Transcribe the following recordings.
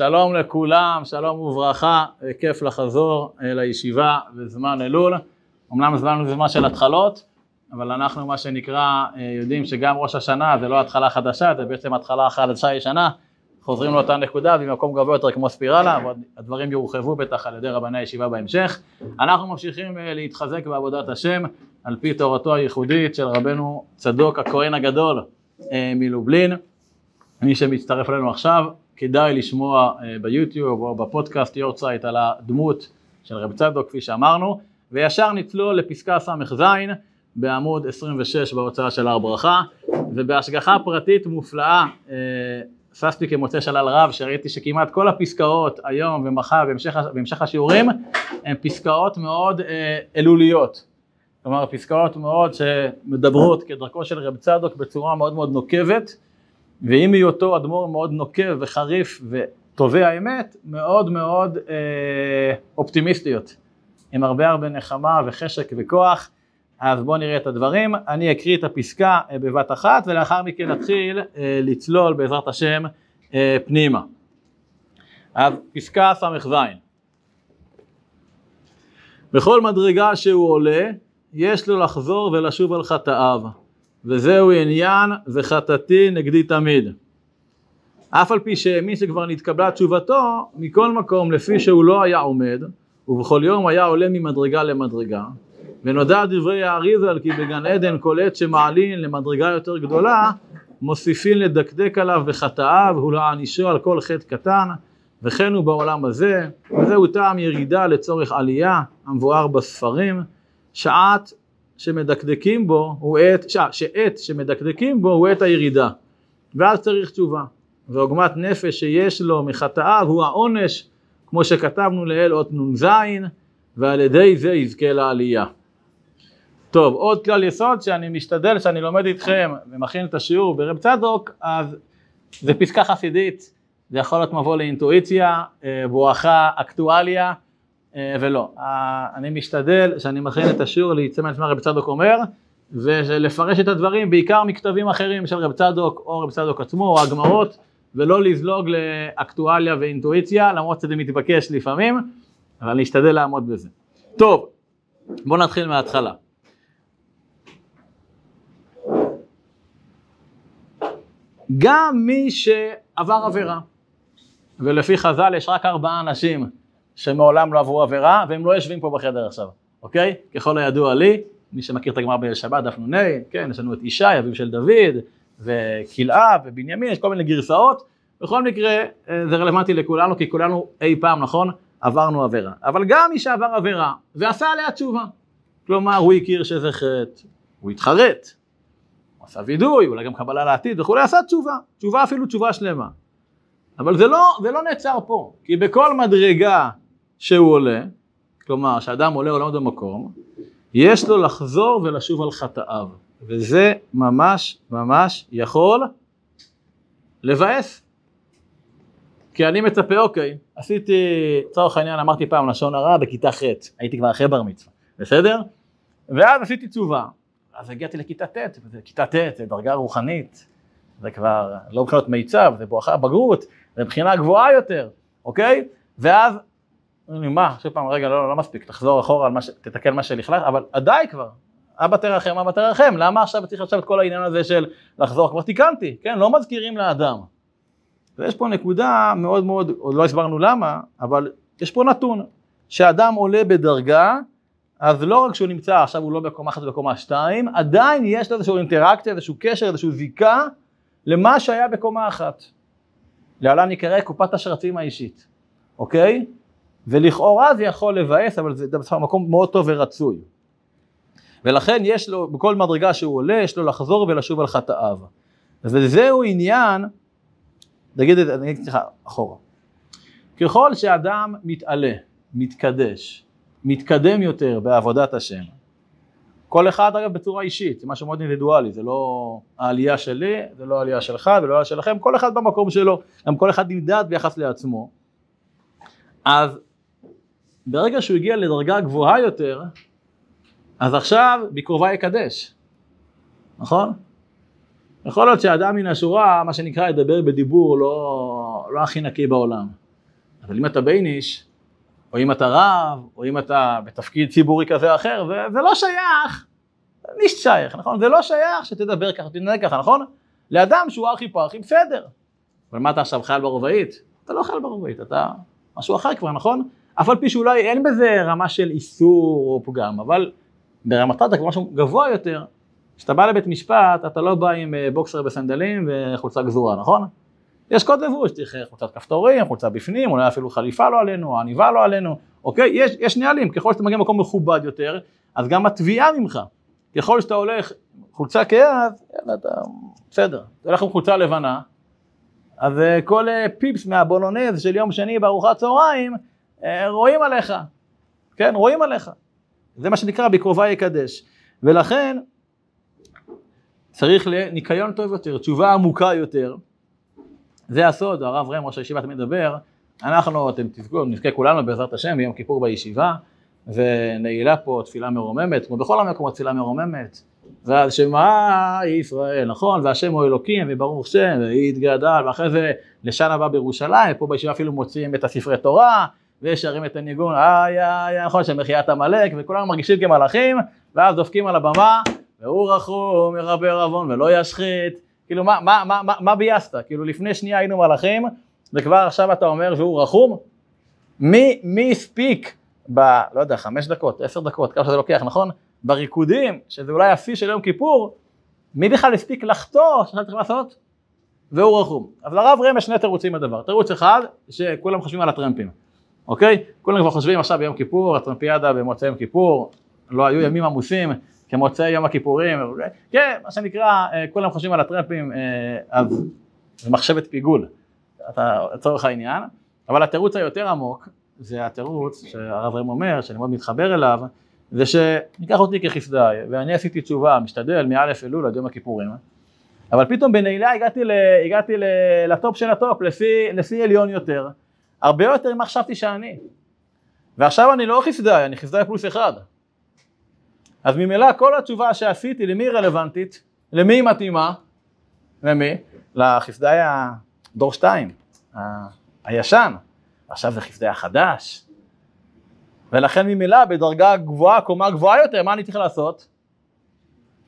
שלום לכולם, שלום וברכה, כיף לחזור לישיבה בזמן אלול. אמנם זמן זה זמן של התחלות, אבל אנחנו מה שנקרא יודעים שגם ראש השנה זה לא התחלה חדשה, זה בעצם התחלה חדשה ישנה, חוזרים לאותה נקודה במקום גבוה יותר כמו ספירלה, הדברים יורחבו בטח על ידי רבני הישיבה בהמשך. אנחנו ממשיכים להתחזק בעבודת השם על פי תורתו הייחודית של רבנו צדוק הכהן הגדול מלובלין. מי שמצטרף אלינו עכשיו, כדאי לשמוע ביוטיוב או בפודקאסט יורצייט על הדמות של רב צדוק כפי שאמרנו, וישר נצלול לפסקה ס"ז בעמוד 26 בהוצאה של הר ברכה, ובהשגחה פרטית מופלאה ששתי כמוצא שלל רב שראיתי שכמעט כל הפסקאות היום ומחר בהמשך, בהמשך השיעורים הן פסקאות מאוד אלוליות, כלומר פסקאות מאוד שמדברות כדרכו של רב צדוק בצורה מאוד מאוד נוקבת ועם היותו אדמו"ר מאוד נוקב וחריף וטובה אמת, מאוד מאוד אה, אופטימיסטיות, עם הרבה הרבה נחמה וחשק וכוח. אז בואו נראה את הדברים. אני אקריא את הפסקה אה, בבת אחת ולאחר מכן נתחיל אה, לצלול בעזרת השם אה, פנימה. אז פסקה ס"ז בכל מדרגה שהוא עולה, יש לו לחזור ולשוב על חטאיו. וזהו עניין וחטאתי נגדי תמיד. אף על פי שמי שכבר נתקבלה תשובתו, מכל מקום לפי שהוא לא היה עומד, ובכל יום היה עולה ממדרגה למדרגה, ונודע דברי האריזל כי בגן עדן כל עת שמעלין למדרגה יותר גדולה, מוסיפין לדקדק עליו בחטאיו ולהענישו על כל חטא קטן, וכן הוא בעולם הזה, וזהו טעם ירידה לצורך עלייה המבואר בספרים, שעת שמדקדקים בו הוא עת, שעת שמדקדקים בו הוא עת הירידה. ואז צריך תשובה. ועוגמת נפש שיש לו מחטאיו הוא העונש כמו שכתבנו לעיל אות נ"ז ועל ידי זה יזכה לעלייה. טוב עוד כלל יסוד שאני משתדל שאני לומד איתכם ומכין את השיעור ברב צדוק אז זה פסקה חסידית זה יכול להיות מבוא לאינטואיציה בואכה אקטואליה ולא, אני משתדל שאני מכין את השיעור להצא מעצמה רב צדוק אומר ולפרש את הדברים בעיקר מכתבים אחרים של רב צדוק או רב צדוק עצמו או הגמרות ולא לזלוג לאקטואליה ואינטואיציה למרות שזה מתבקש לפעמים אבל אני אשתדל לעמוד בזה. טוב, בואו נתחיל מההתחלה. גם מי שעבר עבירה ולפי חז"ל יש רק ארבעה אנשים שמעולם לא עברו עבירה והם לא יושבים פה בחדר עכשיו, אוקיי? ככל הידוע לי, מי שמכיר את הגמרא בשבת, דף נ"ה, כן, יש לנו את ישי, אביו של דוד, וכלאה ובנימין, יש כל מיני גרסאות, בכל מקרה זה רלוונטי לכולנו, כי כולנו אי פעם, נכון, עברנו עבירה. אבל גם מי שעבר עבירה ועשה עליה תשובה, כלומר הוא הכיר שזה חטא, הוא התחרט, הוא עשה וידוי, אולי גם קבלה לעתיד וכולי, עשה תשובה, תשובה אפילו תשובה שלמה. אבל זה לא, זה לא נעצר פה, כי בכל מדרגה שהוא עולה, כלומר שאדם עולה עולמות במקום, יש לו לחזור ולשוב על חטאיו, וזה ממש ממש יכול לבאס. כי אני מצפה, אוקיי, עשיתי, לצורך העניין אמרתי פעם לשון הרע בכיתה ח', הייתי כבר אחרי בר מצווה, בסדר? ואז עשיתי תשובה, אז הגעתי לכיתה ט', כיתה ט' זה דרגה רוחנית, זה כבר לא מבחינות מיצב, זה בואכה בגרות, זה מבחינה גבוהה יותר, אוקיי? ואז אומרים לי, מה, שוב פעם, רגע, לא, לא מספיק, תחזור אחורה, מה ש... תתקן מה שלכלך, אבל די כבר, אבא תרחם, אבא תרחם, למה עכשיו צריך עכשיו את כל העניין הזה של לחזור, כבר תיקנתי, כן, לא מזכירים לאדם. ויש פה נקודה מאוד מאוד, עוד לא הסברנו למה, אבל יש פה נתון, שאדם עולה בדרגה, אז לא רק שהוא נמצא, עכשיו הוא לא בקומה אחת ובקומה שתיים, עדיין יש לו איזשהו אינטראקציה, איזשהו קשר, איזשהו זיקה למה שהיה בקומה אחת. להלן יקרא קופת השרצים האישית, אוקיי? ולכאורה זה יכול לבאס, אבל זה מקום מאוד טוב ורצוי. ולכן יש לו, בכל מדרגה שהוא עולה, יש לו לחזור ולשוב על חטאיו. וזהו עניין, נגיד את זה, אני אגיד סליחה, אחורה. ככל שאדם מתעלה, מתקדש, מתקדם יותר בעבודת השם, כל אחד אגב בצורה אישית, זה משהו מאוד אינדיבידואלי, זה לא העלייה שלי, זה לא העלייה שלך ולא העלייה שלכם, כל אחד במקום שלו, גם כל אחד נמדד ביחס לעצמו. אז ברגע שהוא הגיע לדרגה גבוהה יותר, אז עכשיו בקרובה יקדש, נכון? יכול להיות שאדם מן השורה, מה שנקרא, ידבר בדיבור לא, לא הכי נקי בעולם, אבל אם אתה בייניש, או אם אתה רב, או אם אתה בתפקיד ציבורי כזה או אחר, זה, זה לא שייך, נישט שייך, נכון? זה לא שייך שתדבר ככה, תתנהג ככה, נכון? לאדם שהוא ארכי פרחי, בסדר. אבל מה אתה עכשיו חייל ברובעית? אתה לא חייל ברובעית, אתה משהו אחר כבר, נכון? אף על פי שאולי אין בזה רמה של איסור או פגם, אבל ברמתה אתה כבר משהו גבוה יותר. כשאתה בא לבית משפט, אתה לא בא עם אה, בוקסר בסנדלים וחולצה גזורה, נכון? יש קוד לבוש, צריך חולצת כפתורים, חולצה בפנים, אולי אפילו חליפה לא עלינו, עניבה לא עלינו, אוקיי? יש, יש נהלים, ככל שאתה מגיע למקום מכובד יותר, אז גם התביעה ממך. ככל שאתה הולך חולצה כיד, יאללה, אתה בסדר. אתה הולך עם חולצה לבנה, אז אה, כל אה, פיפס מהבולונז של יום שני בארוחת צהריים, אה, רואים עליך, כן, רואים עליך. זה מה שנקרא בקרובה יקדש. ולכן צריך ניקיון טוב יותר, תשובה עמוקה יותר. זה הסוד, הרב ראם, ראש הישיבה תמיד מדבר, אנחנו, אתם תזכו, נזכה כולנו בעזרת השם ביום כיפור בישיבה, ונעילה פה תפילה מרוממת, כמו בכל המקומות תפילה מרוממת. ואז שמע ישראל, נכון? והשם הוא אלוקים, וברוך שם, ויתגדל, ואחרי זה לשנה הבא בירושלים, פה בישיבה אפילו מוציאים את הספרי תורה, ושרים את הניגון, איי איי, נכון, של מחיית עמלק, וכולנו מרגישים כמלאכים, ואז דופקים על הבמה, והוא רחום, ירבה עוון ולא ישחית, כאילו מה, מה, מה, מה, מה בייסת? כאילו לפני שנייה היינו מלאכים, וכבר עכשיו אתה אומר והוא רחום? מי, מי הספיק ב... לא יודע, חמש דקות, עשר דקות, כמה שזה לוקח, נכון? בריקודים, שזה אולי השיא של יום כיפור, מי בכלל הספיק לחטוא שאתה צריך לעשות? והוא רחום. אז לרב יש שני תירוצים לדבר. תירוץ אחד, שכולם חושבים על הטרמפים, אוקיי? כולם כבר חושבים עכשיו ביום כיפור, הטרמפיאדה במוצאי יום כיפור, לא היו ימים עמוסים כמוצאי יום הכיפורים, כן, מה שנקרא, אה, כולם חושבים על הטרמפים, אז זה מחשבת פיגול, לצורך העניין, אבל התירוץ היותר עמוק, זה התירוץ שהרב ראם אומר, שאני מאוד מתחבר אליו, זה שניקח אותי כחסדאי, ואני עשיתי תשובה, משתדל מא' אלול עד יום הכיפורים, אבל פתאום בנעילה הגעתי, ל, הגעתי ל, לטופ של הטופ, לפי עליון יותר, הרבה יותר ממה חשבתי שאני. ועכשיו אני לא חסדאי, אני חסדאי פלוס אחד. אז ממילא כל התשובה שעשיתי, למי היא רלוונטית? למי היא מתאימה? למי? לחסדאי הדור שתיים, הישן. עכשיו זה חסדאי החדש. ולכן ממילא בדרגה גבוהה, קומה גבוהה יותר, מה אני צריך לעשות?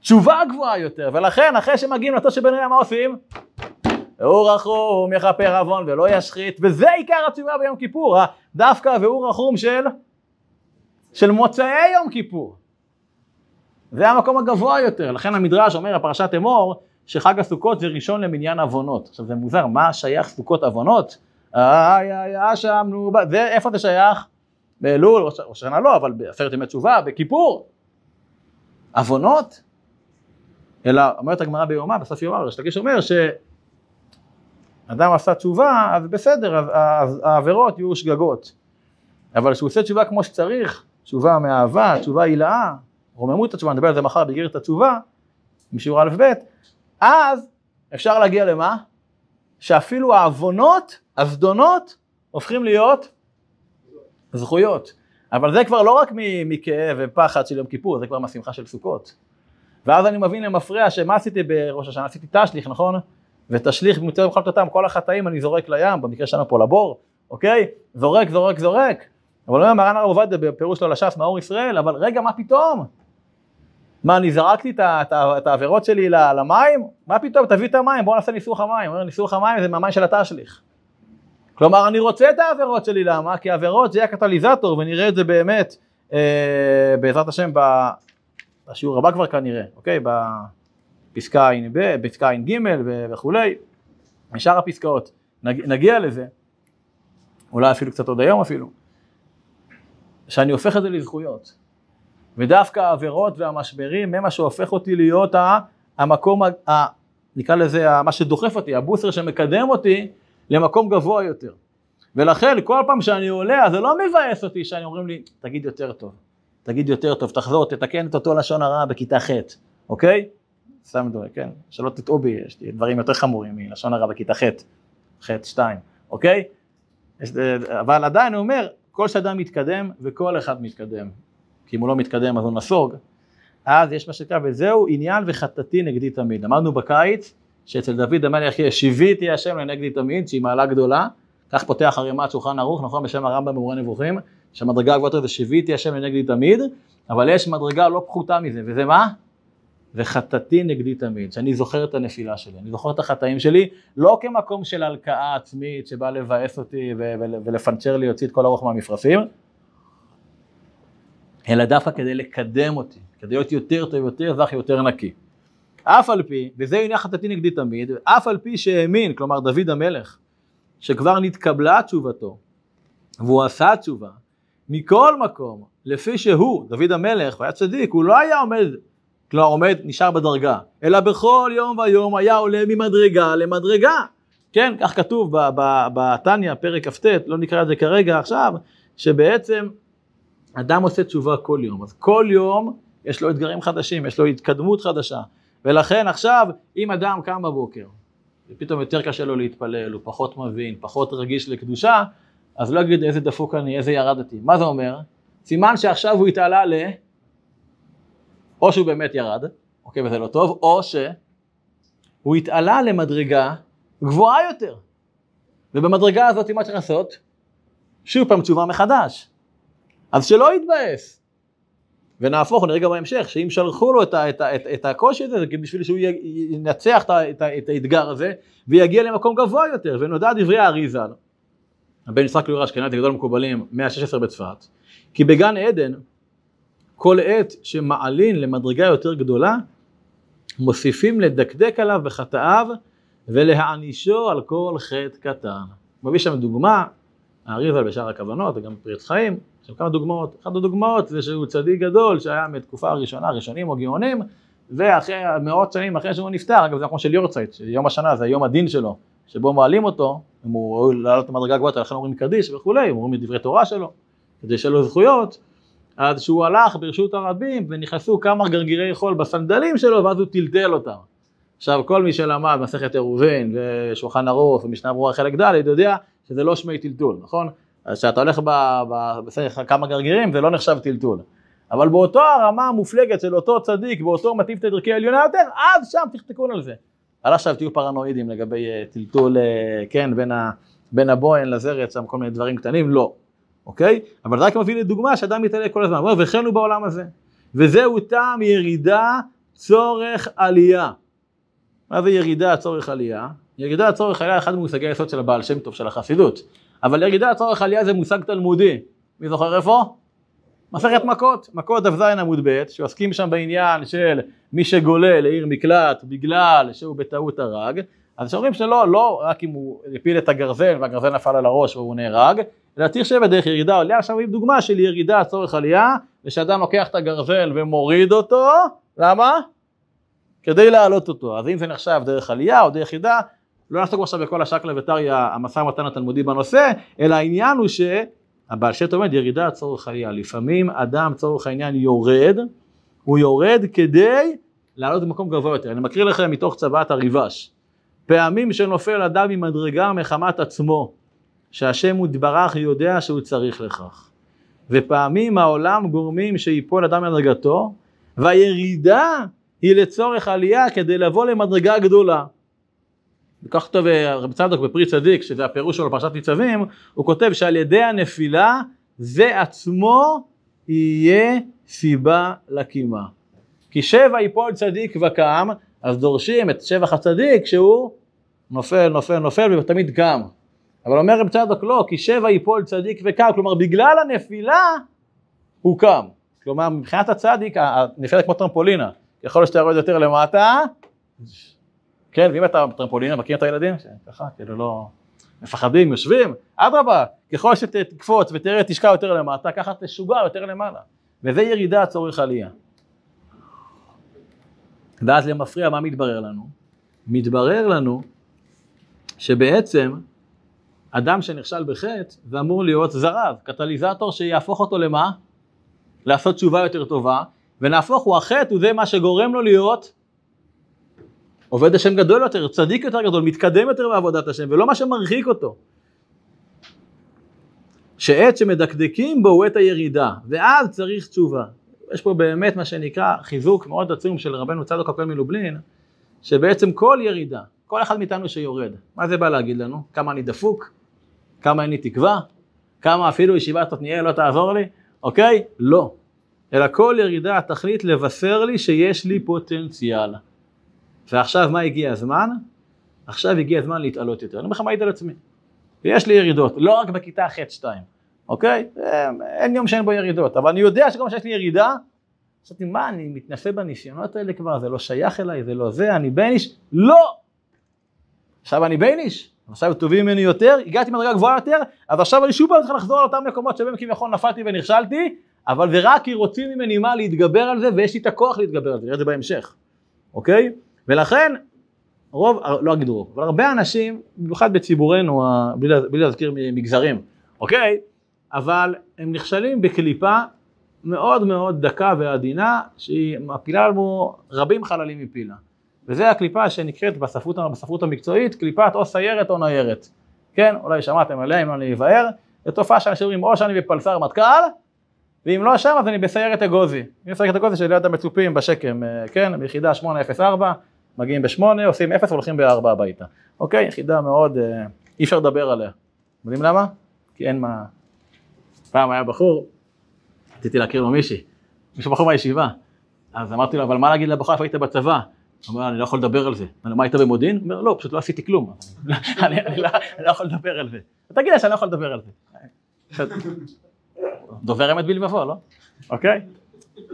תשובה גבוהה יותר, ולכן אחרי שמגיעים של בן מה עושים? והוא רחום יכפר עוון ולא ישחית, וזה עיקר התשובה ביום כיפור, דווקא והוא רחום של, של מוצאי יום כיפור. זה המקום הגבוה יותר, לכן המדרש אומר, הפרשת אמור, שחג הסוכות זה ראשון למניין עוונות. עכשיו זה מוזר, מה שייך סוכות עוונות? איי איי שם, נו, זה איפה זה שייך? באלול, ראש השנה לא, אבל בעשרת ימי תשובה, בכיפור. עוונות? אלא אומרת הגמרא ביומה, בסוף יומה, ראש לקיש אומר שאדם עשה תשובה, אז בסדר, אז, אז העבירות יהיו שגגות. אבל כשהוא עושה תשובה כמו שצריך, תשובה מאהבה, תשובה הילאה, רוממות התשובה, נדבר על זה מחר בגיר את התשובה, משיעור א' ב', אז אפשר להגיע למה? שאפילו העוונות, הזדונות, הופכים להיות זכויות. אבל זה כבר לא רק מכאב ופחד של יום כיפור, זה כבר מהשמחה של סוכות. ואז אני מבין למפרע שמה עשיתי בראש השנה? עשיתי תשליך, נכון? ותשליך במצב בכל אותם, כל החטאים אני זורק לים, במקרה שלנו פה לבור, אוקיי? זורק, זורק, זורק. אבל אומר מרן הרב עובדיה בפירוש שלו לש"ס מאור ישראל, אבל רגע, מה פתאום? מה, אני זרקתי את העבירות שלי למים? מה פתאום, תביא את המים, בוא נעשה ניסוך המים. אומר, ניסוך המים זה מהמים של התשליך. כלומר, אני רוצה את העבירות שלי, למה? כי העבירות זה יהיה הקטליזטור, ונראה את זה באמת, אה, בעזרת השם, בשיעור הבא כבר כנראה, אוקיי? בפסקה ע"ב, בפסקה ע"ג וכולי, משאר הפסקאות. נג, נגיע לזה, אולי אפילו קצת עוד היום אפילו, שאני הופך את זה לזכויות. ודווקא העבירות והמשברים הם מה שהופך אותי להיות המקום, ה, נקרא לזה, מה שדוחף אותי, הבוסר שמקדם אותי למקום גבוה יותר. ולכן כל פעם שאני עולה, זה לא מבאס אותי שאני אומרים לי, תגיד יותר טוב, תגיד יותר טוב, תחזור, תתקן את אותו לשון הרע בכיתה ח', אוקיי? סתם דברים, כן? שלא תטעו בי, יש לי דברים יותר חמורים מלשון הרע בכיתה ח', ח', שתיים, אוקיי? אבל עדיין הוא אומר, כל שאדם מתקדם וכל אחד מתקדם. כי אם הוא לא מתקדם אז הוא נסוג. אז יש מה שנקרא, וזהו עניין וחטאתי נגדי תמיד. אמרנו בקיץ, שאצל דוד המלך יש שיוויתי השם לנגדי תמיד, שהיא מעלה גדולה, כך פותח הרימת שולחן ערוך, נכון, בשם הרמב"ם במורה נבוכים, שהמדרגה הגבוהה יותר זה שיוויתי השם לנגדי תמיד, אבל יש מדרגה לא פחותה מזה, וזה מה? וחטאתי נגדי תמיד, שאני זוכר את הנפילה שלי, אני זוכר את החטאים שלי, לא כמקום של הלקאה עצמית שבא לבאס אותי ולפנצ'ר לי, יוציא את כל הרוח מהמפרשים, אלא דווקא כדי לקדם אותי, כדי להיות יותר טוב, יותר זך, יותר נקי. אף על פי, וזה עניין חטאתי נגדי תמיד, אף על פי שהאמין, כלומר דוד המלך, שכבר נתקבלה תשובתו, והוא עשה תשובה, מכל מקום, לפי שהוא, דוד המלך, והיה צדיק, הוא לא היה עומד, כלומר עומד, נשאר בדרגה, אלא בכל יום ויום היה עולה ממדרגה למדרגה. כן, כך כתוב בתניא, פרק כ"ט, לא נקרא את זה כרגע עכשיו, שבעצם אדם עושה תשובה כל יום, אז כל יום יש לו אתגרים חדשים, יש לו התקדמות חדשה, ולכן עכשיו, אם אדם קם בבוקר, ופתאום יותר קשה לו להתפלל, הוא פחות מבין, פחות רגיש לקדושה, אז לא יגיד איזה דפוק אני, איזה ירדתי. מה זה אומר? סימן שעכשיו הוא התעלה ל... או שהוא באמת ירד, אוקיי, וזה לא טוב, או שהוא התעלה למדרגה גבוהה יותר. ובמדרגה הזאת מה צריך לעשות? שוב פעם תשובה מחדש. אז שלא יתבאס. ונהפוך, נראה גם בהמשך, שאם שלחו לו את, ה, את, ה, את, את הקושי הזה, זה בשביל שהוא ינצח את, את, את האתגר הזה, ויגיע למקום גבוה יותר, ונודע דברי האריזה, הבן יצחק לאור אשכנזי, גדול המקובלים, 116 בצפת, כי בגן עדן, כל עת שמעלין למדרגה יותר גדולה, מוסיפים לדקדק עליו בחטאיו ולהענישו על כל חטא קטן. מביא שם דוגמה, האריזה בשאר הכוונות וגם פריץ חיים, יש שם כמה דוגמאות, אחת הדוגמאות זה שהוא צדיק גדול שהיה מתקופה הראשונה, ראשונים או גאונים, ואחרי מאות שנים אחרי שהוא נפטר, אגב זה כמו של יורצייט, שיום השנה זה יום הדין שלו, שבו מעלים אותו, אם הוא לעלות למדרגה גבוהה, לכן אומרים קדיש וכולי, אומרים את דברי תורה שלו, כדי שיהיה לו זכויות, אז שהוא הלך ברשות הרבים ונכנסו כמה גרגירי חול בסנדלים שלו ואז הוא טלטל אותם. עכשיו כל מי שלמד מסכת עירובין ושולחן ערוך ומשנה ברורה חלק ד' יודע שזה לא שמי טלטול, נכון? אז כשאתה הולך בסדר כמה גרגירים זה לא נחשב טלטול. אבל באותו הרמה המופלגת של אותו צדיק, באותו מטיב תדרכי עליונה יותר, אז שם תכתקון על זה. על עכשיו תהיו פרנואידים לגבי אה, טלטול, אה, כן, בין, ה, בין הבוהן לזרץ, שם כל מיני דברים קטנים, לא, אוקיי? אבל רק מביא לדוגמה שאדם מתעלה כל הזמן, וכן הוא בעולם הזה. וזהו טעם ירידה, צורך עלייה. מה זה ירידה, צורך עלייה? ירידה, צורך עלייה, אחד ממושגי היסוד של הבעל שם טוב, של החסידות. אבל ירידה, צורך עלייה זה מושג תלמודי. מי זוכר איפה? מסכת מכות, מכות דף ז עמוד ב', שעוסקים שם בעניין של מי שגולה לעיר מקלט בגלל שהוא בטעות הרג, אז שאומרים שלא, לא רק אם הוא הפיל את הגרזן והגרזן נפל על הראש והוא נהרג, צריך שבע דרך ירידה עלייה, עכשיו עם דוגמה של ירידה צורך עלייה, ושאדם לוקח את הגרזן ומוריד אותו, למה? כדי להעלות אותו, אז אם זה נחשב דרך עלייה או דרך ירידה, לא נעסוק עכשיו בכל השקלא וטריא, המשא ומתן התלמודי בנושא, אלא העניין הוא שהבעל שם עומד ירידה צורך עלייה, לפעמים אדם צורך העניין יורד, הוא יורד כדי לעלות במקום גבוה יותר, אני מקריא לכם מתוך צוואת הריבש, פעמים שנופל אדם ממדרגה מחמת עצמו, שהשם יתברך יודע שהוא צריך לכך, ופעמים העולם גורמים שיפול אדם מדרגתו, והירידה היא לצורך עלייה כדי לבוא למדרגה גדולה. וכך כותב אה, רב צדוק בפרי צדיק, שזה הפירוש שלו בפרשת ניצבים, הוא כותב שעל ידי הנפילה זה עצמו יהיה סיבה לקימה. כי שבע יפול צדיק וקם, אז דורשים את שבח הצדיק שהוא נופל, נופל, נופל ותמיד קם. אבל אומר רב צדוק לא, כי שבע יפול צדיק וקם, כלומר בגלל הנפילה הוא קם. כלומר מבחינת הצדיק הנפילה כמו טרמפולינה, ככל שאתה יורד יותר למטה, כן, ואם אתה טרמפולינה, מכיר את הילדים? ככה, כאילו לא... מפחדים, יושבים, אדרבה, ככל שתקפוץ ותראה תשקע יותר למטה, ככה תשוגע יותר למעלה. וזה ירידה צורך עלייה. ואז למפריע מה מתברר לנו? מתברר לנו שבעצם אדם שנכשל בחטא זה אמור להיות זרז, קטליזטור שיהפוך אותו למה? לעשות תשובה יותר טובה, ונהפוך הוא החטא הוא זה מה שגורם לו להיות עובד השם גדול יותר, צדיק יותר גדול, מתקדם יותר בעבודת השם, ולא מה שמרחיק אותו. שעת שמדקדקים בו הוא עת הירידה, ואז צריך תשובה. יש פה באמת מה שנקרא חיזוק מאוד עצום של רבנו צדוק הכהן מלובלין, שבעצם כל ירידה, כל אחד מאיתנו שיורד, מה זה בא להגיד לנו? כמה אני דפוק? כמה אין לי תקווה, כמה אפילו ישיבת עתניאל לא תעזור לי, אוקיי? לא. אלא כל ירידה התכלית לבשר לי שיש לי פוטנציאל. ועכשיו מה הגיע הזמן? עכשיו הגיע הזמן להתעלות יותר. אני אומר לך מעיד על עצמי. ויש לי ירידות, לא רק בכיתה ח'-2, אוקיי? אין יום שאין בו ירידות, אבל אני יודע שכל מה שיש לי ירידה, חשבתי, מה, אני מתנסה בניסיונות האלה כבר, זה לא שייך אליי, זה לא זה, אני בייניש? לא! עכשיו אני בייניש, עכשיו טובים ממני יותר, הגעתי מדרגה גבוהה יותר, אז עכשיו אני שוב פעם צריך לחזור על אותם מקומות שבהם כביכול נפלתי ונכשלתי, אבל זה רק כי רוצים ממני מה להתגבר על זה, ויש לי את הכוח להתגבר על זה, נראה את זה בהמשך, אוקיי? ולכן, רוב, לא אגיד רוב, אבל הרבה אנשים, במיוחד בציבורנו, בלי להזכיר מגזרים, אוקיי? אבל הם נכשלים בקליפה מאוד מאוד דקה ועדינה, שהיא מפילה לנו רבים חללים מפילה. וזה הקליפה שנקראת בספרות, בספרות המקצועית, קליפת או סיירת או ניירת. כן, אולי שמעתם עליה, אם אני אבהר, זו תופעה שאנשים אומרים או שאני בפלסר מטכ"ל, ואם לא שם אז אני בסיירת אגוזי. אני בסיירת אגוזי שליד המצופים בשקם, אה, כן, ביחידה 804, מגיעים ב-8, עושים 0 והולכים ב-4 הביתה. אוקיי, יחידה מאוד, אה, אי אפשר לדבר עליה. יודעים למה? כי אין מה... פעם היה בחור, רציתי להכיר לו מישהי, מישהו בחור מהישיבה, אז אמרתי לו, אבל מה להגיד לבחור איפה היית בצבא? הוא אומר, אני לא יכול לדבר על זה. אני מה היית במודיעין? הוא אומר, לא, פשוט לא עשיתי כלום. אני לא יכול לדבר על זה. תגיד לה שאני לא יכול לדבר על זה. דובר אמת בלבבו, לא? אוקיי?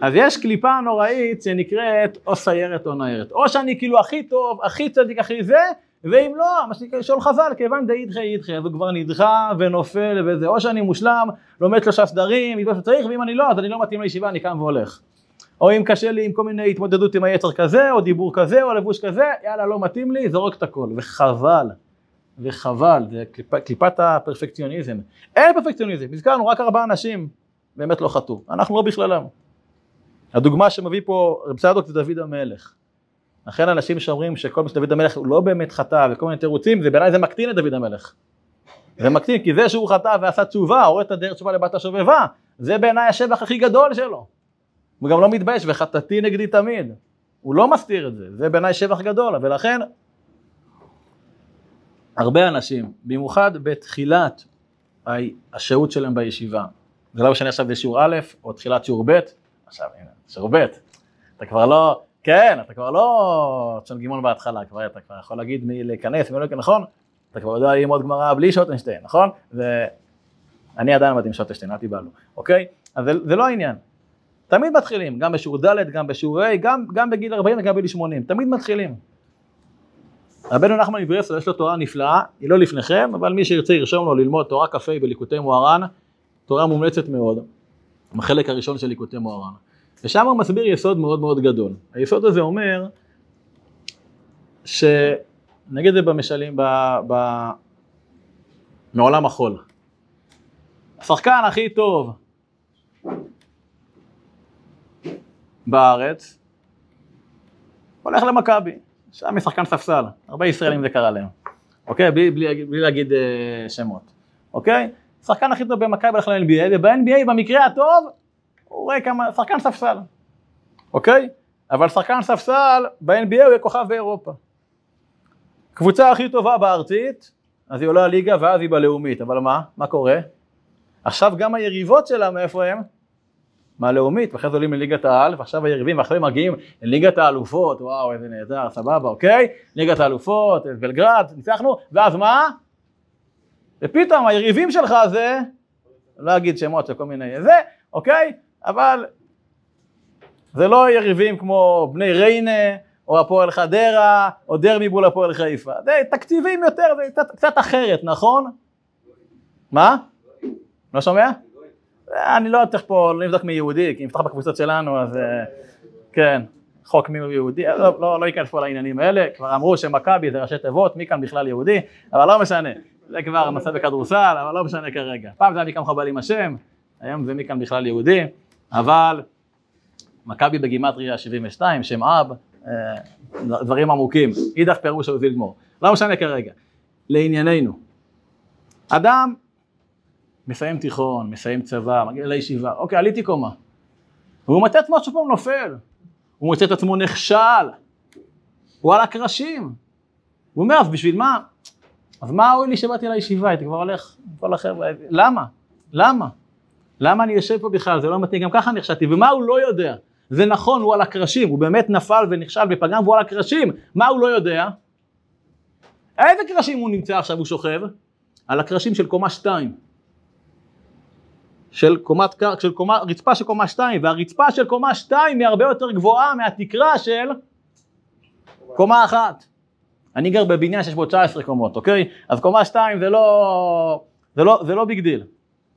אז יש קליפה נוראית שנקראת או סיירת או ניירת. או שאני כאילו הכי טוב, הכי צדיק, הכי זה, ואם לא, מה שנקרא, שואל חז"ל, כיוון דאידחי אידחי, אז הוא כבר נדחה ונופל וזה, או שאני מושלם, לומד שלושה סדרים, מתבש שצריך, ואם אני לא, אז אני לא מתאים לישיבה, אני קם והולך. או אם קשה לי עם כל מיני התמודדות עם היצר כזה, או דיבור כזה, או לבוש כזה, יאללה, לא מתאים לי, זורק את הכל. וחבל, וחבל, זה קליפ, קליפת הפרפקציוניזם. אין פרפקציוניזם, הזכרנו רק ארבעה אנשים באמת לא חטאו, אנחנו לא בכללם. הדוגמה שמביא פה רב צדוק זה דוד המלך. לכן אנשים שאומרים שכל מה שדוד המלך הוא לא באמת חטא וכל מיני תירוצים, זה בעיניי זה מקטין את דוד המלך. זה מקטין, כי זה שהוא חטא ועשה תשובה, הורד את הדרך תשובה לבת השובבה, זה בעיניי השבח הכי גדול שלו. הוא גם לא מתבייש, וחטאתי נגדי תמיד. הוא לא מסתיר את זה, זה בעיניי שבח גדול, ולכן הרבה אנשים, במיוחד בתחילת השהות שלהם בישיבה, זה לא משנה עכשיו זה שיעור א' או תחילת שיעור ב', עכשיו הנה, שיעור ב', אתה כבר לא, כן, אתה כבר לא צ'ון גימון בהתחלה, כבר אתה כבר יכול להגיד מי להיכנס, מי לא להיכנס, נכון? אתה כבר יודע ללמוד גמרא בלי שוטנשטיין, נכון? ואני עדיין עמדתי עם שוטנשטיין, אל תיבהלו, אוקיי? אז זה, זה לא העניין. תמיד מתחילים, גם בשיעור ד', גם בשיעור ה', גם, גם בגיל 40 וגם בגיל 80, תמיד מתחילים. רבנו נחמן מברסלב יש לו תורה נפלאה, היא לא לפניכם, אבל מי שירצה ירשום לו ללמוד תורה כ"ה בליקוטי מוהר"ן, תורה מומלצת מאוד, החלק הראשון של ליקוטי מוהר"ן. ושם הוא מסביר יסוד מאוד מאוד גדול. היסוד הזה אומר, שנגיד זה במשלים, ב, ב, מעולם החול. השחקן הכי טוב בארץ, הולך למכבי, שם משחקן ספסל, הרבה ישראלים זה קרה להם, אוקיי? בלי, בלי, בלי להגיד uh, שמות, אוקיי? שחקן הכי טוב במכבי הולך ל-NBA, וב-NBA במקרה הטוב הוא רואה כמה, שחקן ספסל, אוקיי? אבל שחקן ספסל ב-NBA הוא יהיה כוכב באירופה. קבוצה הכי טובה בארצית, אז היא עולה ליגה ואז היא בלאומית, אבל מה? מה קורה? עכשיו גם היריבות שלה מאיפה הם? מהלאומית, ואחרי זה עולים לליגת העל, ועכשיו היריבים, ואחרי מגיעים לליגת האלופות, וואו איזה נהדר, סבבה, אוקיי? ליגת האלופות, בלגרד, ניצחנו, ואז מה? ופתאום היריבים שלך זה, לא אגיד שמות של כל מיני זה, אוקיי? אבל זה לא יריבים כמו בני ריינה, או הפועל חדרה, או דרבי מול הפועל חיפה. זה תקציבים יותר, זה קצת, קצת אחרת, נכון? מה? לא שומע? אני לא צריך פה לבדוק מי יהודי, כי אם נפתח בקבוצות שלנו אז כן, חוק מי הוא יהודי, לא, לא, לא אכנס פה לעניינים האלה, כבר אמרו שמכבי זה ראשי תיבות, מי כאן בכלל יהודי, אבל לא משנה, זה כבר נושא בכדורסל, אבל לא משנה כרגע. פעם זה היה מי כאן מחבל עם השם, היום זה מי כאן בכלל יהודי, אבל מכבי בגימטריה 72, שם אב, דברים עמוקים, אידך פירוש הוא זילגמור, לא משנה כרגע. לענייננו, אדם מסיים תיכון, מסיים צבא, מגיע לישיבה, אוקיי, עליתי קומה. והוא מוצא את עצמו שוב פעם נופל. הוא מוצא את עצמו נכשל. הוא על הקרשים. הוא אומר, אז בשביל מה? אז מה הועיל לי שבאתי לישיבה, הייתי כבר הולך כל החבר'ה, למה? למה? למה אני יושב פה בכלל, זה לא מתאים, גם ככה נכשלתי, ומה הוא לא יודע? זה נכון, הוא על הקרשים, הוא באמת נפל ונכשל ופגם והוא על הקרשים, מה הוא לא יודע? איזה קרשים הוא נמצא עכשיו, הוא שוכב? על הקרשים של קומה שתיים. של קומת, של קומה, רצפה של קומה שתיים, והרצפה של קומה שתיים היא הרבה יותר גבוהה מהתקרה של קומה אחת. אני גר בבניין שיש בו 19 קומות, אוקיי? אז קומה שתיים זה לא, זה לא, זה לא big deal,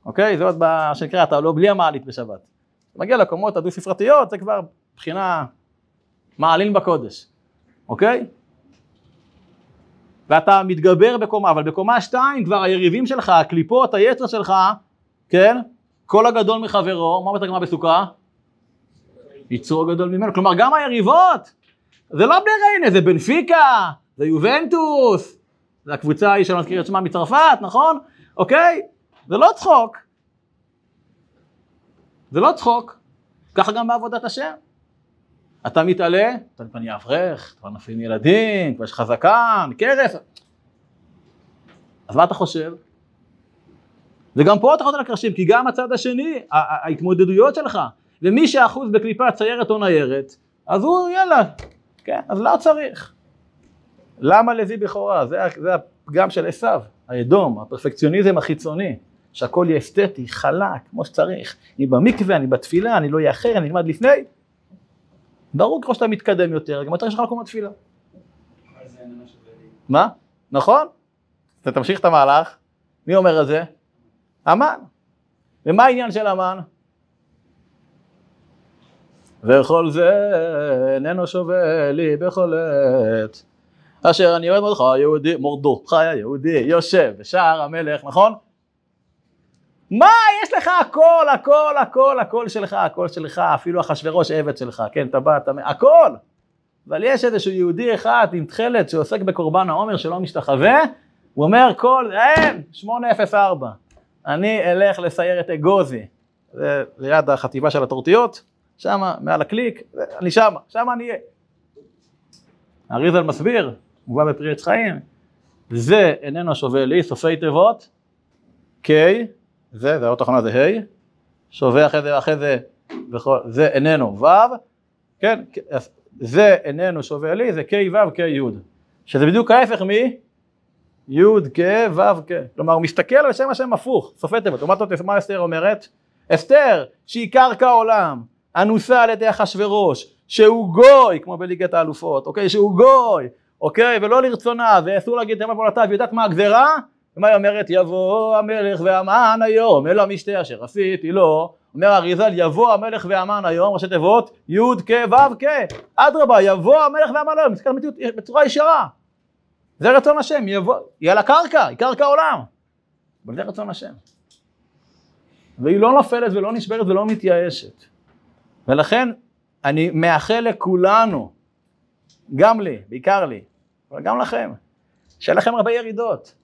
אוקיי? זה עוד מה שנקרא, אתה לא בלי המעלית בשבת. מגיע לקומות הדו ספרתיות, זה כבר מבחינה מעלין בקודש, אוקיי? ואתה מתגבר בקומה, אבל בקומה שתיים כבר היריבים שלך, הקליפות, היצר שלך, כן? כל הגדול מחברו, מה אומרת הגמרא בסוכה? יצרו גדול ממנו, כלומר גם היריבות, זה לא בני ריינה, זה בנפיקה, זה יובנטוס, זה הקבוצה ההיא שלא נזכיר את שמה מצרפת, נכון? אוקיי? זה לא צחוק. זה לא צחוק. ככה גם בעבודת השם. אתה מתעלה, אתה כבר נהיה אברך, כבר נפלים ילדים, כבר יש לך זקן, קרס. אז מה אתה חושב? וגם פה אתה חוזר לקרשים, כי גם הצד השני, ההתמודדויות שלך, ומי שאחוז בקליפת ציירת או ניירת, אז הוא יאללה, כן, אז לא צריך. למה לוי בכורה? זה, זה הפגם של עשיו, האדום, הפרפקציוניזם החיצוני, שהכל יהיה אסתטי, חלק, כמו שצריך. אני במקווה, אני בתפילה, אני לא אאחר, אני אלמד לפני. ברור ככל שאתה מתקדם יותר, גם יותר יש לך מקום בתפילה. מה? נכון? אתה תמשיך את המהלך. מי אומר את זה? המן. ומה העניין של המן? וכל זה איננו שווה לי בכל עת. אשר אני אוהד מרדכי היהודי, מורדכי היהודי, יושב בשער המלך, נכון? מה יש לך הכל, הכל, הכל, הכל שלך, הכל שלך, אפילו אחשוורוש עבד שלך, כן, טבעת, הכל. אבל יש איזשהו יהודי אחד עם תכלת שעוסק בקורבן העומר שלא משתחווה, הוא אומר כל, אין, 804, אני אלך לסייר את אגוזי, זה ליד החטיבה של הטורטיות, שמה, מעל הקליק, אני שמה, שמה אני אהיה. אריזל מסביר, מובא בפרי עץ חיים, זה איננו שווה לי, סופי תיבות, K, זה, זה האות האחרונה זה ה', שווה אחרי זה, אחרי זה, בכל, זה איננו ו', כן, זה איננו שווה לי, זה K ו' K י', שזה בדיוק ההפך מ... י' כ' ו' כ', כלומר הוא מסתכל על שם השם הפוך, סופי תיבות, לעומת זאת מה אסתר אומרת? אסתר שהיא קרקע עולם, אנוסה על ידי אחשורוש, שהוא גוי, כמו בליגת האלופות, אוקיי, שהוא גוי, אוקיי, ולא לרצונה, ואסור להגיד תמה פעולתה, ויודעת מה הגזרה? ומה היא אומרת? יבוא המלך והמן היום, אל המשתה אשר עשיתי לו, אומר אריזל, יבוא המלך והמן היום, ראשי תיבות, י' כ' ו' כ', אדרבה, יבוא המלך והמן היום, מסתכל בצורה ישרה. זה רצון השם, יבוא, היא על הקרקע, היא קרקע עולם. אבל זה רצון השם. והיא לא נופלת ולא נשברת ולא מתייאשת. ולכן אני מאחל לכולנו, גם לי, בעיקר לי, אבל גם לכם, שיהיה לכם הרבה ירידות.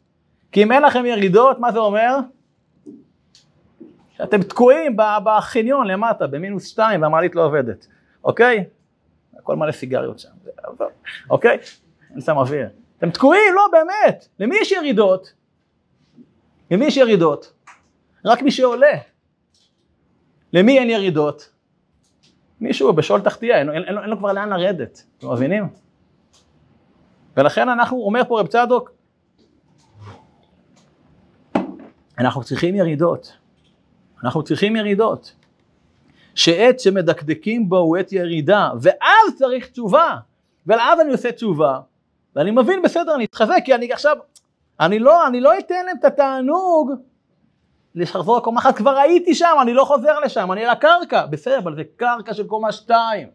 כי אם אין לכם ירידות, מה זה אומר? שאתם תקועים בחניון למטה, במינוס שתיים, והמעלית לא עובדת, אוקיי? הכל מלא סיגריות שם, אוקיי? אני שם אוויר. אתם תקועים, לא באמת. למי יש ירידות? למי יש ירידות? רק מי שעולה. למי אין ירידות? מישהו בשול תחתייה, אין, אין, אין, אין לו כבר לאן לרדת, אתם מבינים? ולכן אנחנו, אומר פה רב צדוק, אנחנו צריכים ירידות, אנחנו צריכים ירידות, שעץ שמדקדקים בו הוא עת ירידה, ואז צריך תשובה, ואז אני עושה תשובה, ואני מבין, בסדר, אני אתחזק, כי אני עכשיו, אני לא, אני לא אתן להם את התענוג לחזור לקומה אחת, כבר הייתי שם, אני לא חוזר לשם, אני על הקרקע, בסדר, אבל זה קרקע של קומה שתיים.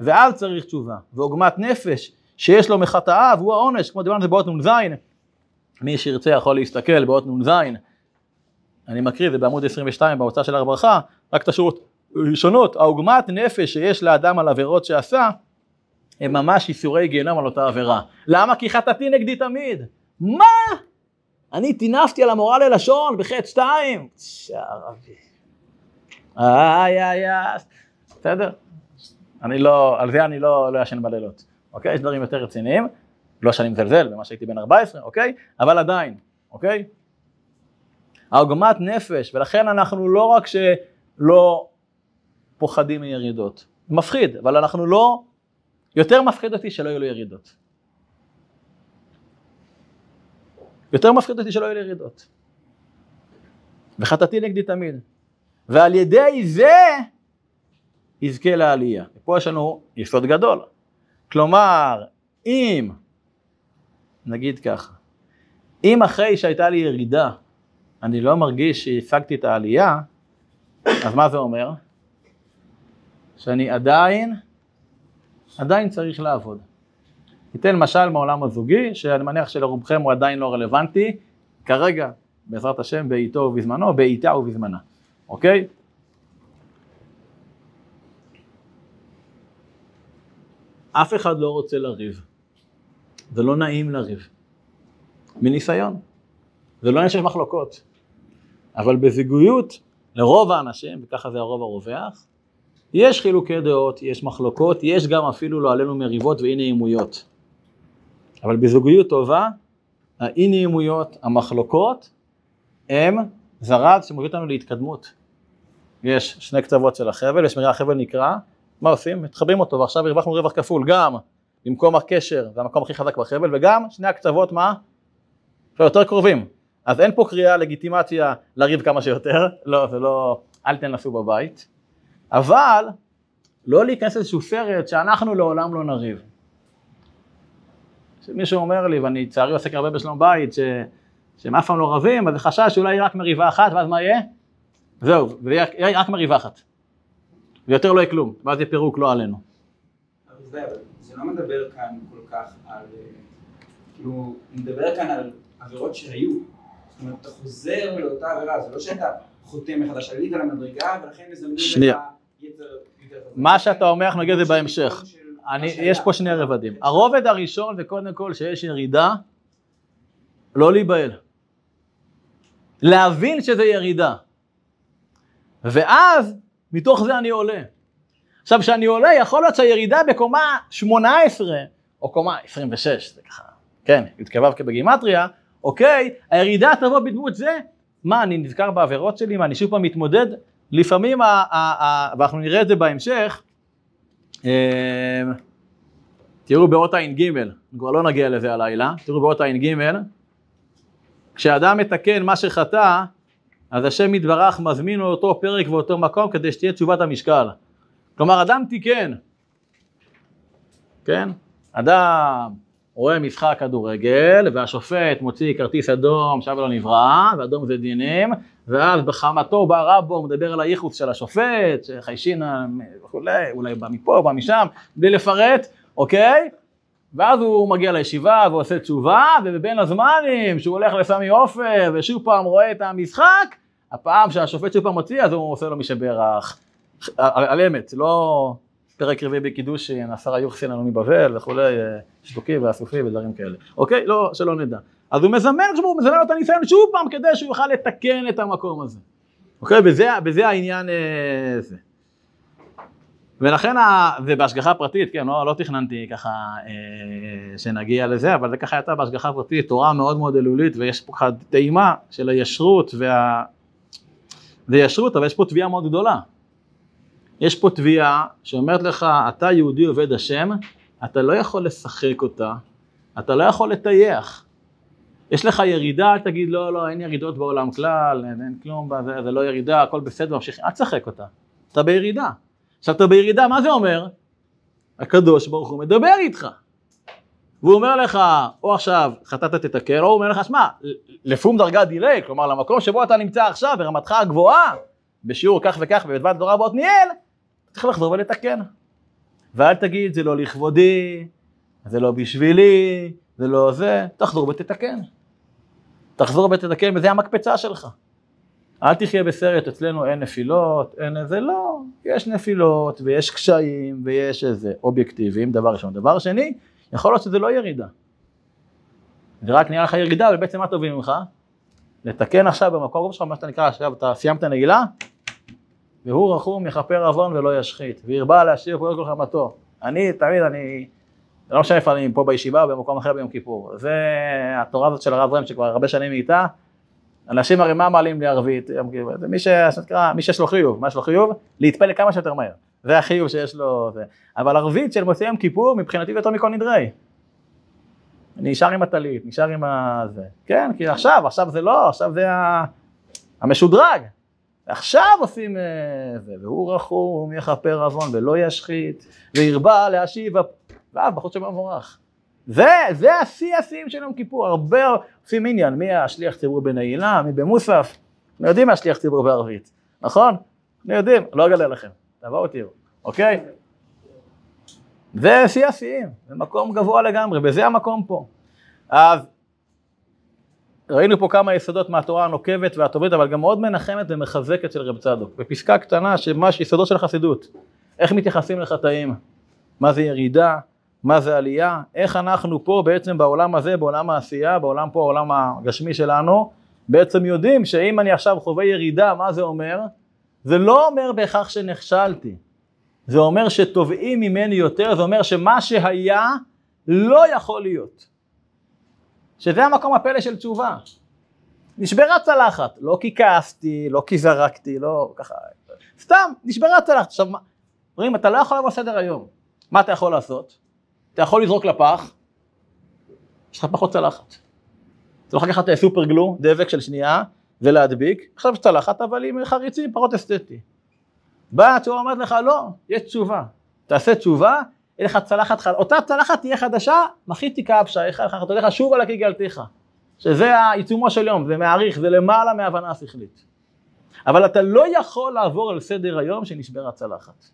ואז צריך תשובה, ועוגמת נפש, שיש לו מחטאיו, הוא העונש, כמו דיברנו על זה באות נ"ז, מי שירצה יכול להסתכל באות נ"ז, אני מקריא, זה בעמוד 22 בהוצאה של הר ברכה, רק את השורות ראשונות, העוגמת נפש שיש לאדם על עבירות שעשה, הם ממש איסורי גיהנום על אותה עבירה. למה? כי חטאתי נגדי תמיד. מה? אני טינפתי על המורה ללשון בחטא שתיים. שערבי. איי איי איי. בסדר? אני לא, על זה אני לא, לא ישן בלילות. אוקיי? יש דברים יותר רציניים. לא שאני מזלזל במה שהייתי בן 14, אוקיי? אבל עדיין, אוקיי? העוגמת נפש, ולכן אנחנו לא רק שלא פוחדים מירידות, מפחיד, אבל אנחנו לא, יותר מפחיד אותי שלא יהיו לי ירידות. יותר מפחיד אותי שלא יהיו לי ירידות. וחטאתי נגדי תמיד. ועל ידי זה יזכה לעלייה. פה יש לנו יסוד גדול. כלומר, אם, נגיד ככה, אם אחרי שהייתה לי ירידה, אני לא מרגיש שהשגתי את העלייה, אז מה זה אומר? שאני עדיין, עדיין צריך לעבוד. ניתן משל מעולם הזוגי, שאני מניח שלרובכם הוא עדיין לא רלוונטי, כרגע, בעזרת השם, בעיתו ובזמנו, בעיתה ובזמנה, אוקיי? אף אחד לא רוצה לריב, זה לא נעים לריב, מניסיון, זה לא עניין של מחלוקות, אבל בזוגיות, לרוב האנשים, וככה זה הרוב הרווח, יש חילוקי דעות, יש מחלוקות, יש גם אפילו לא עלינו מריבות ואי נעימויות. אבל בזוגיות טובה, האי נעימויות, המחלוקות, הם זרז שמוביל אותנו להתקדמות. יש שני קצוות של החבל, יש מראה החבל נקרע, מה עושים? מתחברים אותו, ועכשיו הרווחנו רווח כפול, גם במקום הקשר, זה המקום הכי חזק בחבל, וגם שני הקצוות, מה? יותר קרובים. אז אין פה קריאה, לגיטימציה לריב כמה שיותר, לא, זה לא, אל תנסו בבית, אבל לא להיכנס לאיזשהו סרט שאנחנו לעולם לא נריב. כשמישהו אומר לי, ואני לצערי עוסק הרבה בשלום בית, ש... שהם אף פעם לא רבים, אז זה חשש שאולי יהיה רק מריבה אחת, ואז מה יהיה? זהו, זה יהיה רק מריבה אחת. ויותר לא יהיה כלום, ואז יהיה פירוק לא עלינו. אבל זה, זה לא מדבר כאן כל כך על, כאילו, מדבר כאן על עבירות שהיו. זאת אומרת, אתה חוזר לאותה עבירה, זה לא שאתה חותם מחדש, עלית למדרגה, ולכן מזמנים לך יתר... מה שאתה אומר, אנחנו נגיד את זה בהמשך. אני, יש פה שני רבדים. הרובד הראשון זה קודם כל שיש ירידה, לא להיבהל. להבין שזה ירידה. ואז מתוך זה אני עולה. עכשיו כשאני עולה יכול להיות שהירידה בקומה 18 או קומה 26, זה ככה, כן, יתקבב כבגימטריה, אוקיי, הירידה תבוא בדמות זה, מה אני נזכר בעבירות שלי, מה אני שוב פעם מתמודד, לפעמים, ה, ה, ה, ואנחנו נראה את זה בהמשך, אה, תראו באות ע"ג, כבר לא נגיע לזה הלילה, תראו באות ע"ג, כשאדם מתקן מה שחטא, אז השם יתברך מזמין אותו פרק ואותו מקום כדי שתהיה תשובת המשקל. כלומר אדם תיקן, כן? אדם רואה משחק כדורגל והשופט מוציא כרטיס אדום שווה לו נברא ואדום זה דינים ואז בחמתו בא רבו הוא מדבר על הייחוס של השופט שחיישין וכולי אולי בא מפה בא משם בלי לפרט אוקיי ואז הוא מגיע לישיבה ועושה תשובה, ובבין הזמנים שהוא הולך לסמי עופר ושוב פעם רואה את המשחק, הפעם שהשופט שוב פעם מוציא אז הוא עושה לו משברך. על אמת, לא פרק רביעי בקידושין, עשר היוחסין לנו מבבל וכולי, שתוקי ואסופי ודברים כאלה. אוקיי? לא, שלא נדע. אז הוא מזמן, הוא מזמן לו את הניסיון שוב פעם כדי שהוא יוכל לתקן את המקום הזה. אוקיי? בזה, בזה העניין אה, זה. ולכן. זה בהשגחה פרטית, כן, לא, לא תכננתי ככה אה, שנגיע לזה, אבל זה ככה הייתה בהשגחה פרטית, תורה מאוד מאוד אלולית, ויש פה ככה טעימה של הישרות, וה... זה ישרות, אבל יש פה תביעה מאוד גדולה. יש פה תביעה שאומרת לך, אתה יהודי עובד השם, אתה לא יכול לשחק אותה, אתה לא יכול לטייח. יש לך ירידה, אל תגיד לא, לא, אין ירידות בעולם כלל, אין, אין כלום, זה, זה לא ירידה, הכל בסדר, ממשיך, אל תשחק אותה, אתה בירידה. עכשיו אתה בירידה, מה זה אומר? הקדוש ברוך הוא מדבר איתך. והוא אומר לך, או עכשיו חטאת תתקן, או הוא אומר לך, שמע, לפום דרגת דיליי, כלומר למקום שבו אתה נמצא עכשיו, ברמתך הגבוהה, בשיעור כך וכך בבדבת תורה בעתניאל, צריך לחזור ולתקן. ואל תגיד, זה לא לכבודי, זה לא בשבילי, זה לא זה, תחזור ותתקן. תחזור ותתקן, וזה המקפצה שלך. אל תחיה בסרט, אצלנו אין נפילות, אין איזה, לא, יש נפילות ויש קשיים ויש איזה אובייקטיבים, דבר ראשון. דבר שני, יכול להיות שזה לא ירידה. זה רק נראה לך ירידה, ובעצם מה טובים ממך? לתקן עכשיו במקום שלך, מה שאתה נקרא עכשיו, אתה סיימת נעילה, והוא רחום יכפר עוון ולא ישחית, והרבה להשאיר פועל כל חמתו. אני תמיד, אני לא משנה איפה אני פה בישיבה או במקום אחר ביום כיפור. זה התורה הזאת של הרב רם שכבר הרבה שנים היא איתה. אנשים הרי מה מעלים לי ערבית? יום מי, ש... מי שיש לו חיוב, מה יש לו חיוב? להתפלל כמה שיותר מהר. זה החיוב שיש לו. זה. אבל ערבית של מוצאי יום כיפור מבחינתי יותר מכל נדרי. נשאר עם הטלית, נשאר עם ה... זה. כן, כי עכשיו, עכשיו זה לא, עכשיו זה ה... המשודרג. עכשיו עושים אה, זה, והוא רחום, יכפר עוון ולא ישחית, והרבה להשיב, ואז בחוץ שם מבורך. זה, זה השיא השיאים של יום כיפור, הרבה עושים עניין, מי השליח ציבור בנעילה, מי במוסף, אנחנו יודעים מה השליח ציבור בערבית, נכון? אנחנו יודעים, לא אגלה לכם, תבואו תראו, אוקיי? זה שיא השיאים, זה מקום גבוה לגמרי, וזה המקום פה. אז ראינו פה כמה יסודות מהתורה הנוקבת והטובית, אבל גם מאוד מנחמת ומחזקת של רב צדוק. בפסקה קטנה, שממש יסודות של חסידות. איך מתייחסים לחטאים, מה זה ירידה, מה זה עלייה, איך אנחנו פה בעצם בעולם הזה, בעולם העשייה, בעולם פה, העולם הגשמי שלנו, בעצם יודעים שאם אני עכשיו חווה ירידה, מה זה אומר? זה לא אומר בהכרח שנכשלתי. זה אומר שתובעים ממני יותר, זה אומר שמה שהיה לא יכול להיות. שזה המקום הפלא של תשובה. נשברה צלחת, לא כי כעסתי, לא כי זרקתי, לא ככה, סתם, נשברה צלחת. עכשיו, רואים, אתה לא יכול לבוא סדר היום. מה אתה יכול לעשות? אתה יכול לזרוק לפח, יש לך פחות צלחת. אתה יכול לקחת סופר גלו, דבק של שנייה, ולהדביק, עכשיו יש צלחת, אבל עם חריצים פחות אסתטי. באה התשובה אומרת לך, לא, יש תשובה. תעשה תשובה, יהיה לך צלחת, אותה צלחת תהיה חדשה, מחיתי אתה הולך שוב על הקי גלתיך. שזה העיצומו של יום, זה מעריך, זה למעלה מהבנה השכלית. אבל אתה לא יכול לעבור על סדר היום שנשברה צלחת.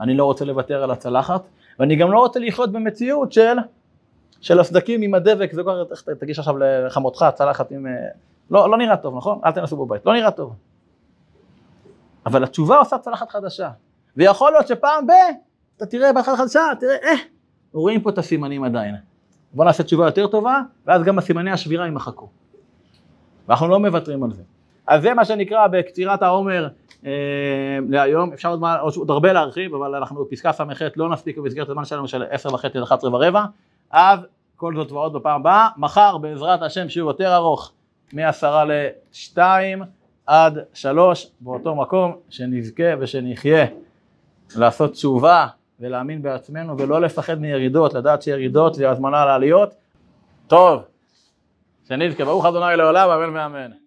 אני לא רוצה לוותר על הצלחת, ואני גם לא רוצה לחיות במציאות של, של הסדקים עם הדבק, זה כבר, תגיש עכשיו לחמותך צלחת עם... לא, לא נראה טוב, נכון? אל תנסו בבית, לא נראה טוב. אבל התשובה עושה צלחת חדשה. ויכול להיות שפעם ב... אתה תראה בהתחלה חדשה, תראה, אה, רואים פה את הסימנים עדיין. בוא נעשה תשובה יותר טובה, ואז גם הסימני השבירה יימחקו. ואנחנו לא מוותרים על זה. אז זה מה שנקרא בקצירת העומר אה, להיום, אפשר עוד, עוד הרבה להרחיב, אבל אנחנו בפסקה ס"ח לא נספיק במסגרת הזמן שלנו של עשר וחצי עד 11 ורבע, אז כל זאת ועוד בפעם הבאה, מחר בעזרת השם שיעור יותר ארוך, מעשרה לשתיים עד שלוש, באותו מקום, שנזכה ושנחיה לעשות תשובה ולהאמין בעצמנו ולא לפחד מירידות, לדעת שירידות זה הזמנה לעליות. טוב, שנזכה, ברוך ה' לעולם, אמן ואמן.